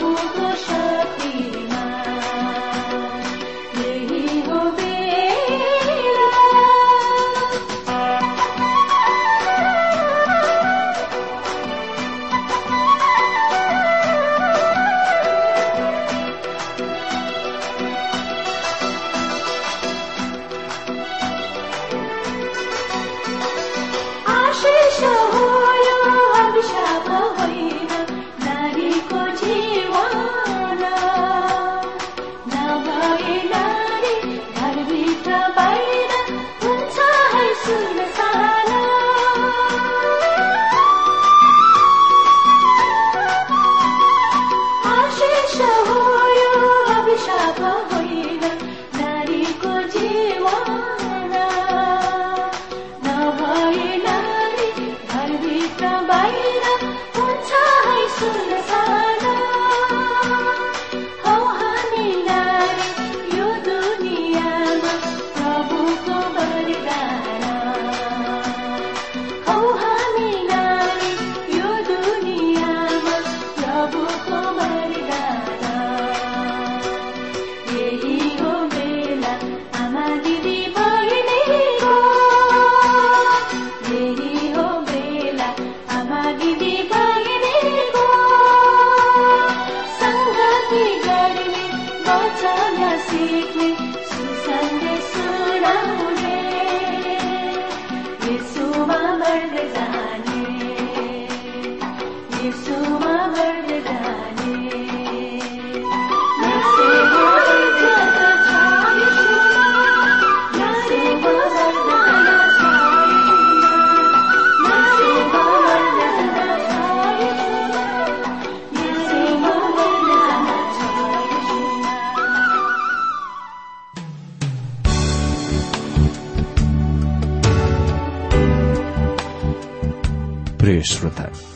多和善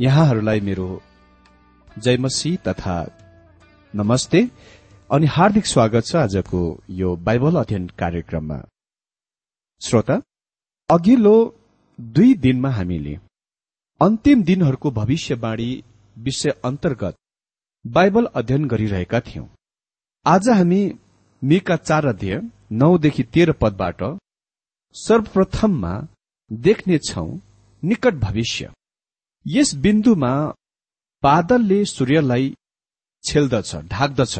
यहाँहरूलाई मेरो जयमसी तथा नमस्ते अनि हार्दिक स्वागत छ आजको यो बाइबल अध्ययन कार्यक्रममा। श्रोता अघिल्लो दुई दिनमा हामीले अन्तिम दिनहरूको भविष्यवाणी विषय अन्तर्गत बाइबल अध्ययन गरिरहेका थियौं। आज हामी मिका चार अध्यय नौदेखि तेह्र पदबाट सर्वप्रथममा देख्नेछौ निकट भविष्य। यस बिन्दुमा बादलले सूर्यलाई छेल्दछ ढाक्दछ।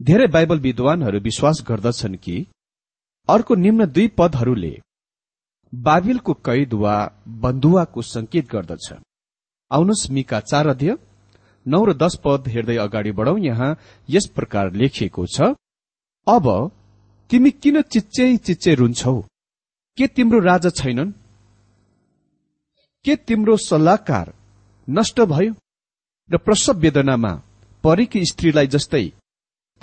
धेरै बाइबल विद्वानहरू विश्वास गर्दछन् कि अर्को निम्न दुई पदहरूले बाबिलको कैद वा बन्धुवाको संकेत गर्दछ। आउनुहोस् मिका चार अध्यय नौ र दश पद हेर्दै अगाडि बढौं। यहाँ यस प्रकार लेखिएको छ अब तिमी किन चिच्चै चिच्चै रुन्छौ? के तिम्रो राजा छैनन्? के तिम्रो सल्लाहकार नष्ट भयो? र प्रसव वेदनामा परेकी स्त्रीलाई जस्तै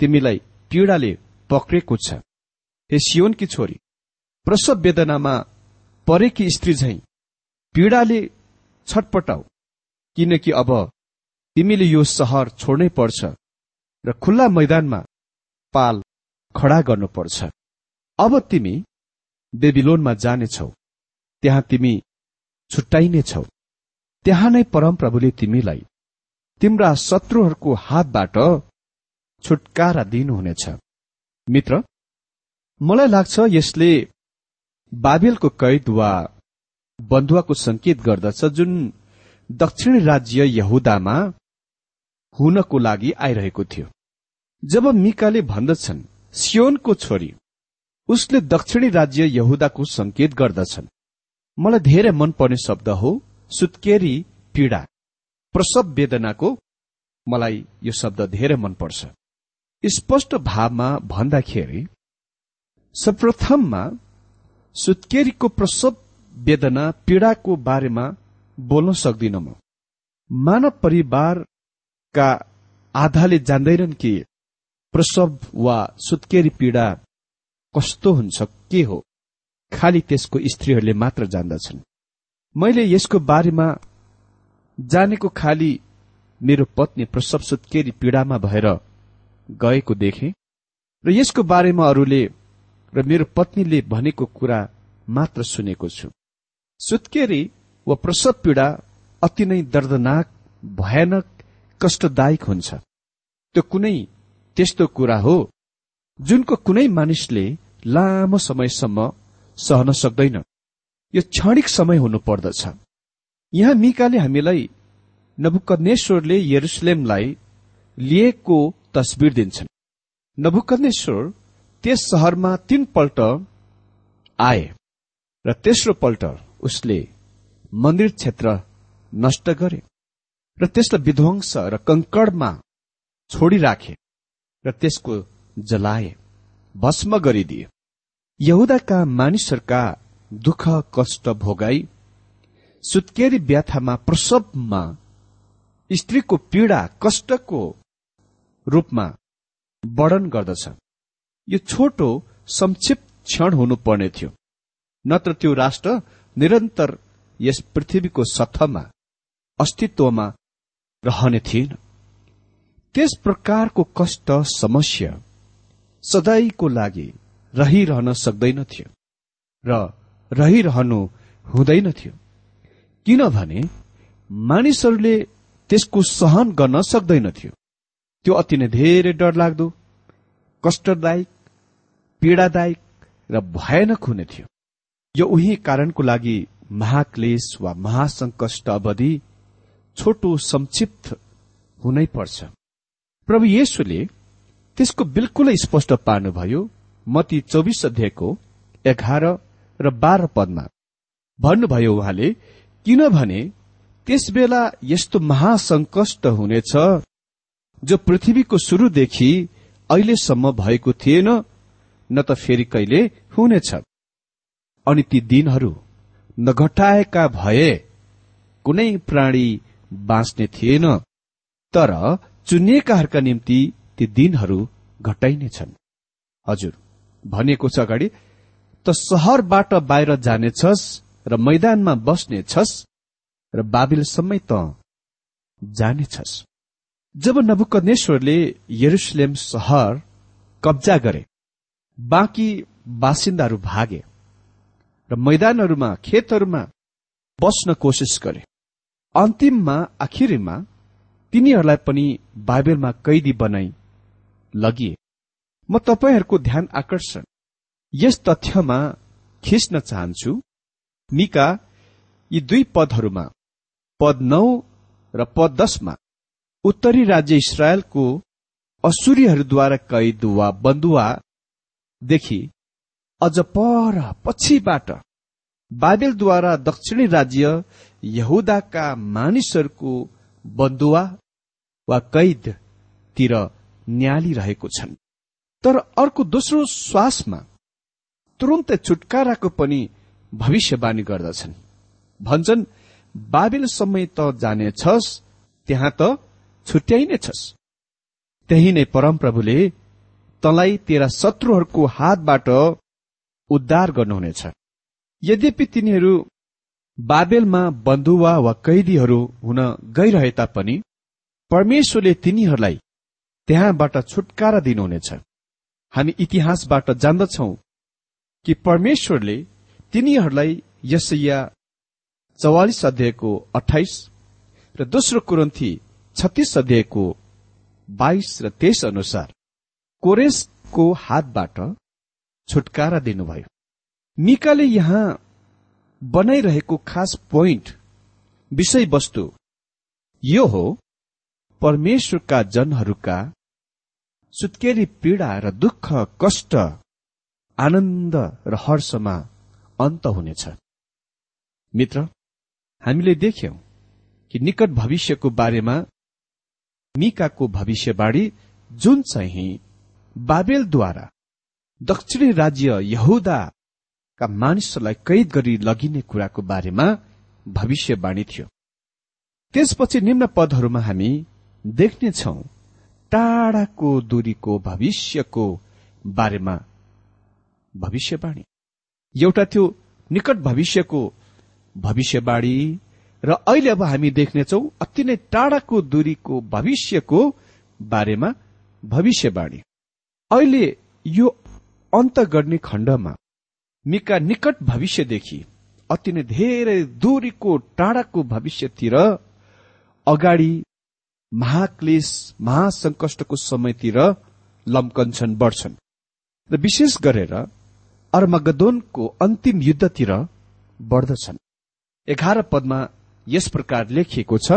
तिमीलाई पीड़ाले पक्रेको छ। हे सियोनकी छोरी प्रसव वेदनामा परेकी स्त्री झै पीड़ाले छटपटाउ किनकि अब तिमीले यो सहर छोड्नै पर्छ र खुल्ला मैदानमा पाल खड़ा गर्नुपर्छ। अब तिमी बेबिलोनमा जानेछौ त्यहाँ तिमी छुट्टाइनेछौ त्यहाँ नै परमप्रभुले तिमीलाई तिम्रा शत्रुहरूको हातबाट छुटकारा दिनुहुनेछ। मित्र मलाई लाग्छ यसले बाबेलको कैद वा बन्धुवाको संकेत गर्दछ जुन दक्षिणी राज्य यहुदामा हुनको लागि आइरहेको थियो। जब मिकाले भन्दछन् सियोनको छोरी उसले दक्षिणी राज्य यहुदाको संकेत गर्दछन्। मलाई धेरै मनपर्ने शब्द हो सुत्केरी पीड़ा। प्रसव वेदनाको मलाई यो शब्द धेरै मनपर्छ। स्पष्ट भावमा भन्दाखेरि सर्वप्रथममा सुत्केरीको प्रसव वेदना पीड़ाको बारेमा बोल्न सक्दिन म। मानव परिवारका आधाले जान्दैनन् कि प्रसव वा सुत्केरी पीड़ा कस्तो हुन्छ के हो? खालि त्यसको स्त्रीहरूले मात्र जान्दछन्। मैले यसको बारेमा जानेको खालि मेरो पत्नी प्रसव सुत्केरी पीड़ामा भएर गएको देखे र यसको बारेमा अरूले र मेरो पत्नीले भनेको कुरा मात्र सुनेको छु। सुत्केरी वा प्रसव पीड़ा अति नै दर्दनाक भयानक कष्टदायक हुन्छ। त्यो कुनै त्यस्तो कुरा हो जुनको कुनै मानिसले लामो समयसम्म सहन सक्दैन। यो क्षणिक समय हुनु पर्दछ। यहाँ मिकाले हामीलाई नबुकनेश्वरले यरुसलेमलाई लिएको तस्बिर दिन्छन्। नबुकनेश्वर त्यस सहरमा तीनपल्ट आए र तेस्रो पल्ट उसले मन्दिर क्षेत्र नष्ट गरे र त्यसलाई विध्वंस र कंकडमा छोडिराखे र त्यसको जलाए भस्म गरिदिए। यहुदाका मानिसहरूका दुःख कष्ट भोगाई सुत्केरी व्याथामा प्रसवमा स्त्रीको पीड़ा कष्टको रूपमा वर्णन गर्दछ। यो छोटो संक्षिप्त क्षण हुनुपर्ने थियो। नत्र त्यो राष्ट्र निरन्तर यस पृथ्वीको सतहमा अस्तित्वमा रहने थिएन। त्यस प्रकारको कष्ट समस्या सदैको लागि रहिरहन सक्दैनथ्यो र रहिरहनु हुँदैनथ्यो किनभने मानिसहरूले त्यसको सहन गर्न सक्दैनथ्यो त्यो अति नै धेरै डरलाग्दो कष्टदायक पीड़ादायक र भयानक हुने थियो। यो उही कारणको लागि महाक्लेश वा महासंकष्ट अवधि छोटो संक्षिप्त हुनै पर्छ। प्रभु येशुले त्यसको बिल्कुलै स्पष्ट पार्नुभयो मती चौबिस अध्यायको एघार र बाह्र पदमा। भन्नुभयो उहाँले किनभने त्यसबेला यस्तो महासंकष्ट हुनेछ जो पृथ्वीको शुरूदेखि अहिलेसम्म भएको थिएन न त फेरि कहिले हुनेछ। अनि ती दिनहरू नघटाएका भए कुनै प्राणी बाँच्ने थिएन तर चुनिएकाहरूका निम्ति ती दिनहरू घटाइनेछन्। हजुर भनिएको छ अगाडि त सहरबाट बाहिर जानेछस् र मैदानमा बस्नेछस् र बाबिलसम्मै त जानेछस् जब नबुकनेश्वरले यरुसलेम सहर कब्जा गरे बाँकी बासिन्दाहरू भागे र मैदानहरूमा खेतहरूमा बस्न कोसिस गरे। अन्तिममा आखिरीमा तिनीहरूलाई पनि बाइबलमा कैदी बनाई लगिए। म तपाईँहरूको ध्यान आकर्षण। यस तथ्यमा खिच्न चाहन्छु मिका यी दुई पदहरूमा पद नौ र पद दशमा उत्तरी राज्य इसरायलको असुरीहरूद्वारा कैद वा बन्दुवादेखि अझ पर पछिबाट बाबेलद्वारा दक्षिणी राज्य यहुदाका मानिसहरूको बन्दुवा वा कैदतिर न्यालिरहेको छन्। तर अर्को दोस्रो श्वासमा तुरन्तै छुटकाराको पनि भविष्यवाणी गर्दछन्। भन्छन् बाबेल समय त जानेछस् त्यहाँ त छुट्याइनेछस् त्यही नै परमप्रभुले तँलाई तेरा शत्रुहरूको हातबाट उद्धार गर्नुहुनेछ। यद्यपि तिनीहरू बाबेलमा बन्धुवा वा कैदीहरू हुन गइरहे तापनि परमेश्वरले तिनीहरूलाई त्यहाँबाट छुटकारा दिनुहुनेछ। हामी इतिहासबाट जान्दछौ कि परमेश्वरले तिनीहरूलाई यसैया चौवालिस अध्यायको अठाइस र दोस्रो कुरन्थी छत्तीस अध्यायको बाइस र तेइस अनुसार कोरेसको हातबाट छुटकारा दिनुभयो। मिकाले यहाँ बनाइरहेको खास पोइन्ट विषयवस्तु यो हो परमेश्वरका जनहरूका सुत्केरी पीड़ा र दुःख कष्ट आनन्द र हर्षमा अन्त हुनेछ। मित्र हामीले देख्यौं कि निकट भविष्यको बारेमा मिकाको भविष्यवाणी जुन चाहिँ बाबेलद्वारा दक्षिणी राज्य यहुदाका मानिसहरूलाई कैद गरी लगिने कुराको बारेमा भविष्यवाणी थियो। त्यसपछि निम्न पदहरूमा हामी देख्नेछौ टाढाको दूरीको भविष्यको बारेमा भविष्यवाणी। एउटा थियो निकट भविष्यको भविष्यवाणी र अहिले अब हामी देख्नेछौ अति नै टाढाको दूरीको भविष्यको बारेमा भविष्यवाणी। अहिले यो अन्त गर्ने खण्डमा मिका निकट भविष्यदेखि अति नै धेरै दूरीको टाढाको भविष्यतिर अगाडि महाक्लेश महासंकष्टको समयतिर लम्कन्छन् बढ्छन्। र विशेष गरेर अर्मगदोनको अन्तिम युद्धतिर बढ्दछन्। एघार पदमा यस प्रकार लेखिएको छ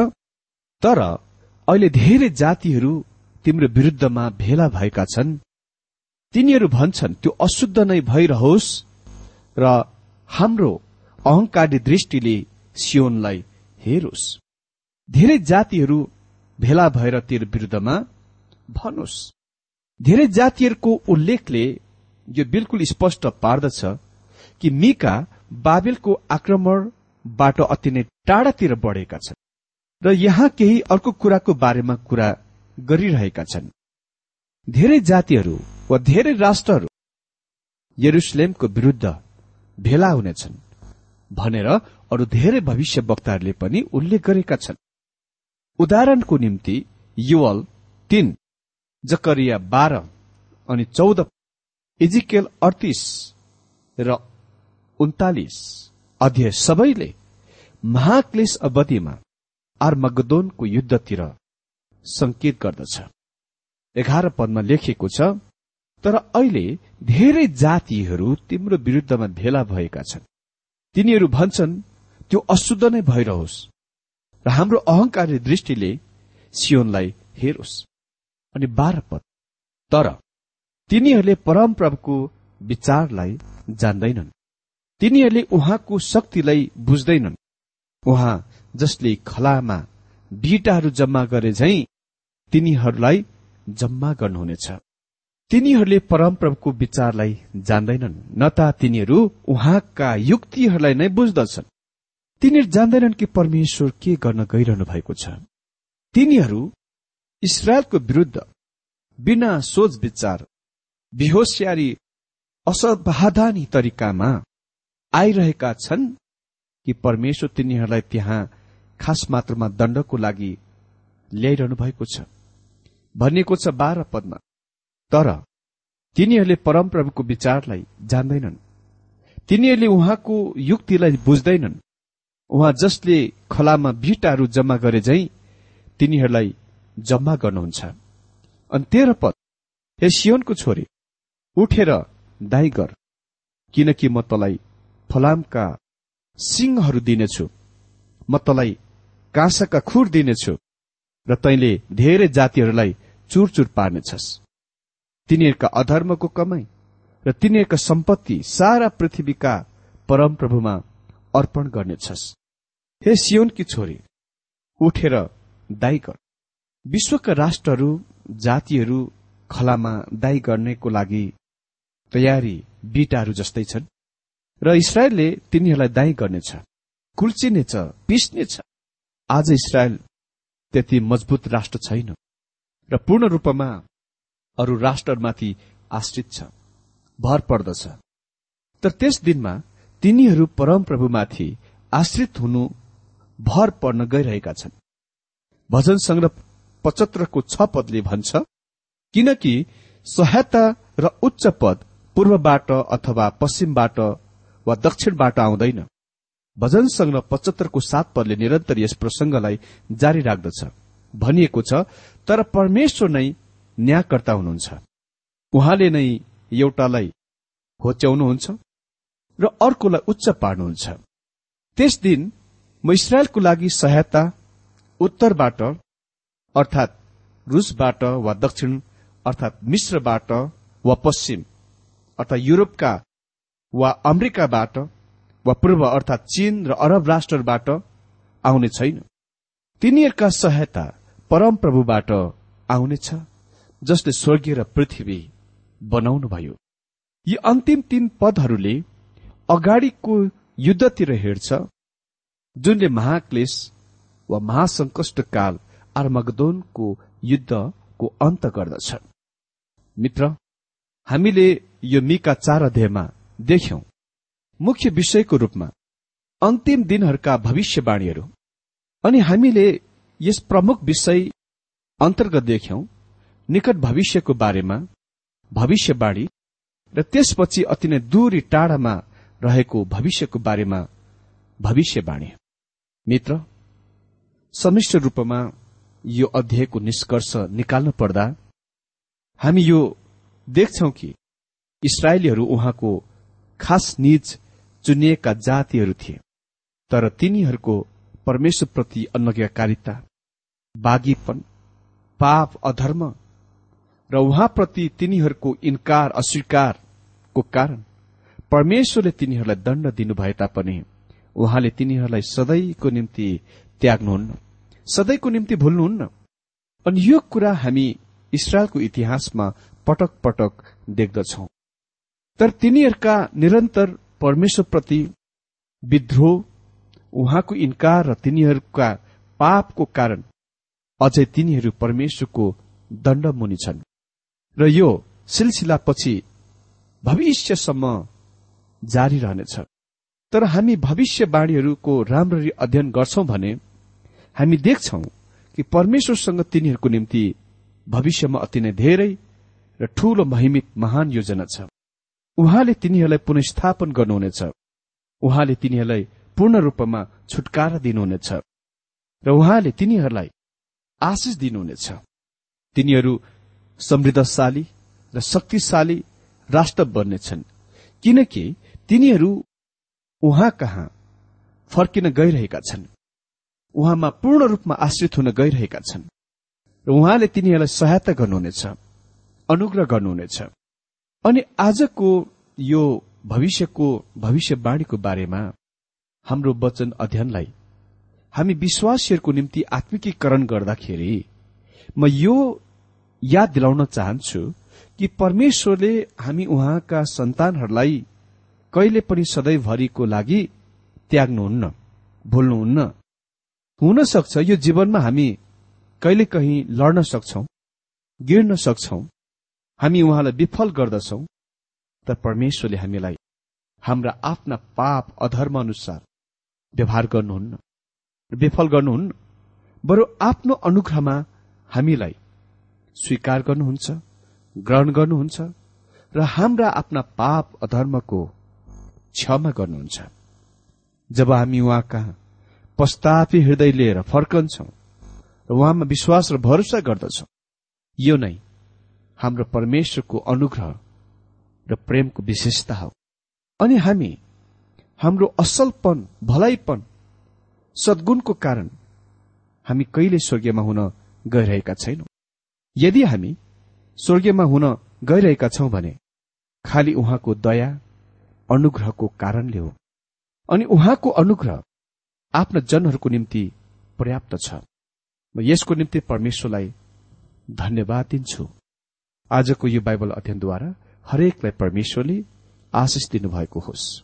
तर अहिले धेरै जातिहरू तिम्रो विरुद्धमा भेला भएका छन्। तिनीहरू भन्छन् त्यो अशुद्ध नै भइरहोस् र हाम्रो अहंकारी दृष्टिले सियोनलाई हेरोस्। धेरै जातिहरू भेला भएर तेरो विरुद्धमा भनोस् धेरै जातिहरूको उल्लेखले यो बिल्कुल स्पष्ट पार्दछ कि मिका बाबेलको आक्रमणबाट अति नै टाढातिर बढेका छन् र यहाँ केही अर्को कुराको बारेमा कुरा गरिरहेका छन्। धेरै जातिहरू वा धेरै राष्ट्रहरू यरुसलेमको विरुद्ध भेला हुनेछन् भनेर अरू धेरै भविष्य वक्ताहरूले पनि उल्लेख गरेका छन्। उदाहरणको निम्ति युवल तीन जकरिया बाह्र अनि चौध इजिकेल अडतिस र उन्तालिस अध्यय सबैले महाक्लेश अवधिमा आर्मगदोनको युद्धतिर संकेत गर्दछ। एघार पदमा लेखिएको छ तर अहिले धेरै जातिहरू तिम्रो विरुद्धमा भेला भएका छन्। तिनीहरू भन्छन् त्यो अशुद्ध नै भइरहोस्। र हाम्रो अहंकारी दृष्टिले सियोनलाई हेरोस् अनि बाह्र पद। तर तिनीहरूले परमप्रभुको विचारलाई जान्दैनन्। तिनीहरूले उहाँको शक्तिलाई बुझ्दैनन्। उहाँ जसले खलामा बिटाहरू जम्मा गरे झै तिनीहरूलाई जम्मा गर्नुहुनेछ। तिनीहरूले परमप्रभुको विचारलाई जान्दैनन् न त तिनीहरू उहाँका युक्तिहरूलाई नै बुझ्दछन्। तिनीहरू जान्दैनन् कि परमेश्वर के गर्न गइरहनु भएको छ। तिनीहरू इसरायलको विरुद्ध बिना सोच विचार बेहोसियारी असावधानी तरिकामा आइरहेका छन् कि परमेश्वर तिनीहरूलाई त्यहाँ खास मात्रामा दण्डको लागि ल्याइरहनु भएको छ। भनिएको छ बाह्र पदमा तर तिनीहरूले परमप्रभुको विचारलाई जान्दैनन्। तिनीहरूले उहाँको युक्तिलाई बुझ्दैनन्। उहाँ जसले खलामा भिटाहरू जम्मा गरे झै तिनीहरूलाई जम्मा गर्नुहुन्छ। अनि तेह्र पद हे सियोनको छोरी उठेर दाई गर किनकि म तलाई फलामका सिंहहरू दिनेछु। म तलाई काँसाका खुर दिनेछु र तैले धेरै जातिहरूलाई चुरचुर पार्नेछस्। तिनीहरूका अधर्मको कमाई र तिनीहरूका सम्पत्ति सारा पृथ्वीका परमप्रभुमा अर्पण गर्नेछस्। हे सियोनकी छोरी उठेर दाई गर। विश्वका राष्ट्रहरू जातिहरू खलामा दाई गर्नेको लागि तयारी बिटाहरू जस्तै छन् र इसरायलले तिनीहरूलाई दाई गर्नेछ कुल्चिनेछ पिस्नेछ। आज इसरायल त्यति मजबुत राष्ट्र छैन र पूर्ण रूपमा अरू राष्ट्रमाथि आश्रित छ भर पर्दछ। तर त्यस दिनमा तिनीहरू परमप्रभुमाथि आश्रित हुनु भर पर्न गइरहेका छन्। भजन संग्रह पचहत्तरको छ पदले भन्छ किनकि सहायता र उच्च पद पूर्वबाट अथवा पश्चिमबाट वा दक्षिणबाट आउँदैन। भजन संग्रह पचहत्तरको सात पदले निरन्तर यस प्रसंगलाई जारी राख्दछ। भनिएको छ तर परमेश्वर नै न्यायकर्ता हुनुहुन्छ। उहाँले नै एउटालाई होच्याउनुहुन्छ। र अर्कोलाई उच्च पार्नुहुन्छ। त्यस दिन म इसरायलको लागि सहायता उत्तरबाट अर्थात रूसबाट वा दक्षिण अर्थात मिश्रबाट वा पश्चिम अर्थात युरोपका वा अमेरिकाबाट वा पूर्व अर्थात चीन र अरब राष्ट्रबाट आउने छैन। तिनीहरूका सहायता परमप्रभुबाट आउनेछ जसले स्वर्गीय र पृथ्वी बनाउनुभयो। यी अन्तिम तीन पदहरूले अगाडिको युद्धतिर हेर्छ जुनले महाक्लेश वा महासंकष्ट काल आर्मगदोनको युद्धको अन्त गर्दछ। मित्र हामीले यो मिका चार अध्यायमा देख्यौं। मुख्य विषयको रूपमा अन्तिम दिनहरूका भविष्यवाणीहरू। अनि हामीले यस प्रमुख विषय अन्तर्गत देख्यौं निकट भविष्यको बारेमा भविष्यवाणी र त्यसपछि अति नै दूरी टाढामा रहेको भविष्यको बारेमा भविष्यवाणी। मित्र समिष्ट रूपमा यो अध्यायको निष्कर्ष निकाल्नु पर्दा हामी यो देख्छौ कि इसरायलीहरू उहाँको खास निज चुनिएका जातिहरू थिए तर तिनीहरूको परमेश्वरप्रति अनज्ञाकारिता बागीपन पाप अधर्म र उहाँप्रति तिनीहरूको इन्कार अस्वीकारको कारण परमेश्वरले तिनीहरूलाई दण्ड दिनुभए तापनि उहाँले तिनीहरूलाई सदैको निम्ति त्याग्नुहुन्न। सदैको निम्ति भुल्नुहुन्न। अनि यो कुरा हामी इसरायलको इतिहासमा पटक पटक देख्दछौ। तर तिनीहरूका निरन्तर परमेश्वरप्रति विद्रोह उहाँको इन्कार र तिनीहरूका पापको कारण अझै तिनीहरू परमेश्वरको दण्ड मुनि छन्। र यो सिलसिला पछि भविष्यसम्म जारी रहनेछ। तर हामी भविष्यवाणीहरूको राम्ररी अध्ययन गर्छौं भने हामी देख्छौ कि परमेश्वरसँग तिनीहरूको निम्ति भविष्यमा अति नै धेरै र ठूलो महिमित महान योजना छ। उहाँले तिनीहरूलाई पुनस्थापन गर्नुहुनेछ। उहाँले तिनीहरूलाई पूर्ण रूपमा छुटकारा दिनुहुनेछ। र उहाँले तिनीहरूलाई आशिष दिनुहुनेछ। तिनीहरू समृद्धशाली र शक्तिशाली राष्ट्र बन्नेछन्। किनकि तिनीहरू उहाँ कहाँ फर्किन गइरहेका छन्? उहाँमा पूर्ण रूपमा आश्रित हुन गइरहेका छन्। र उहाँले तिनीहरूलाई सहायता गर्नुहुनेछ अनुग्रह गर्नुहुनेछ। अनि आजको यो भविष्यको भविष्यवाणीको बारेमा हाम्रो वचन अध्ययनलाई हामी विश्वासीहरूको निम्ति आत्मिकीकरण गर्दाखेरि म यो याद दिलाउन चाहन्छु कि परमेश्वरले हामी उहाँका सन्तानहरूलाई कहिले पनि सधैँभरिको लागि त्याग्नुहुन्न भुल्नुहुन्न। हुन सक्छ यो जीवनमा हामी कहिले कहीँ लड्न सक्छौ गिर्न सक्छौ। हामी उहाँलाई विफल गर्दछौ तर परमेश्वरले हामीलाई हाम्रा आफ्ना पाप अधर्म अनुसार व्यवहार गर्नुहुन्न। विफल गर्नुहुन्न। बरु आफ्नो अनुग्रहमा हामीलाई स्वीकार गर्नुहुन्छ ग्रहण गर्नुहुन्छ र हाम्रा आफ्ना पाप अधर्मको क्षमा गर्नुहुन्छ। जब हामी उहाँ कहाँ पश्चापी हृदय लिएर फर्कन्छौं र उहाँमा विश्वास र भरोसा गर्दछौं यो नै हाम्रो परमेश्वरको अनुग्रह र प्रेमको विशेषता हो। अनि हामी हाम्रो असलपन भलाइपन सद्गुणको कारण हामी कहिले स्वर्गीयमा हुन गइरहेका छैनौं। यदि हामी स्वर्गीयमा हुन गइरहेका छौं भने खालि उहाँको दया अनुग्रहको कारणले हो। अनि उहाँको अनुग्रह आफ्ना जनहरूको निम्ति पर्याप्त छ। म यसको निम्ति परमेश्वरलाई धन्यवाद दिन्छु। आजको यो बाइबल अध्ययनद्वारा हरेकलाई परमेश्वरले आशिष दिनुभएको होस्।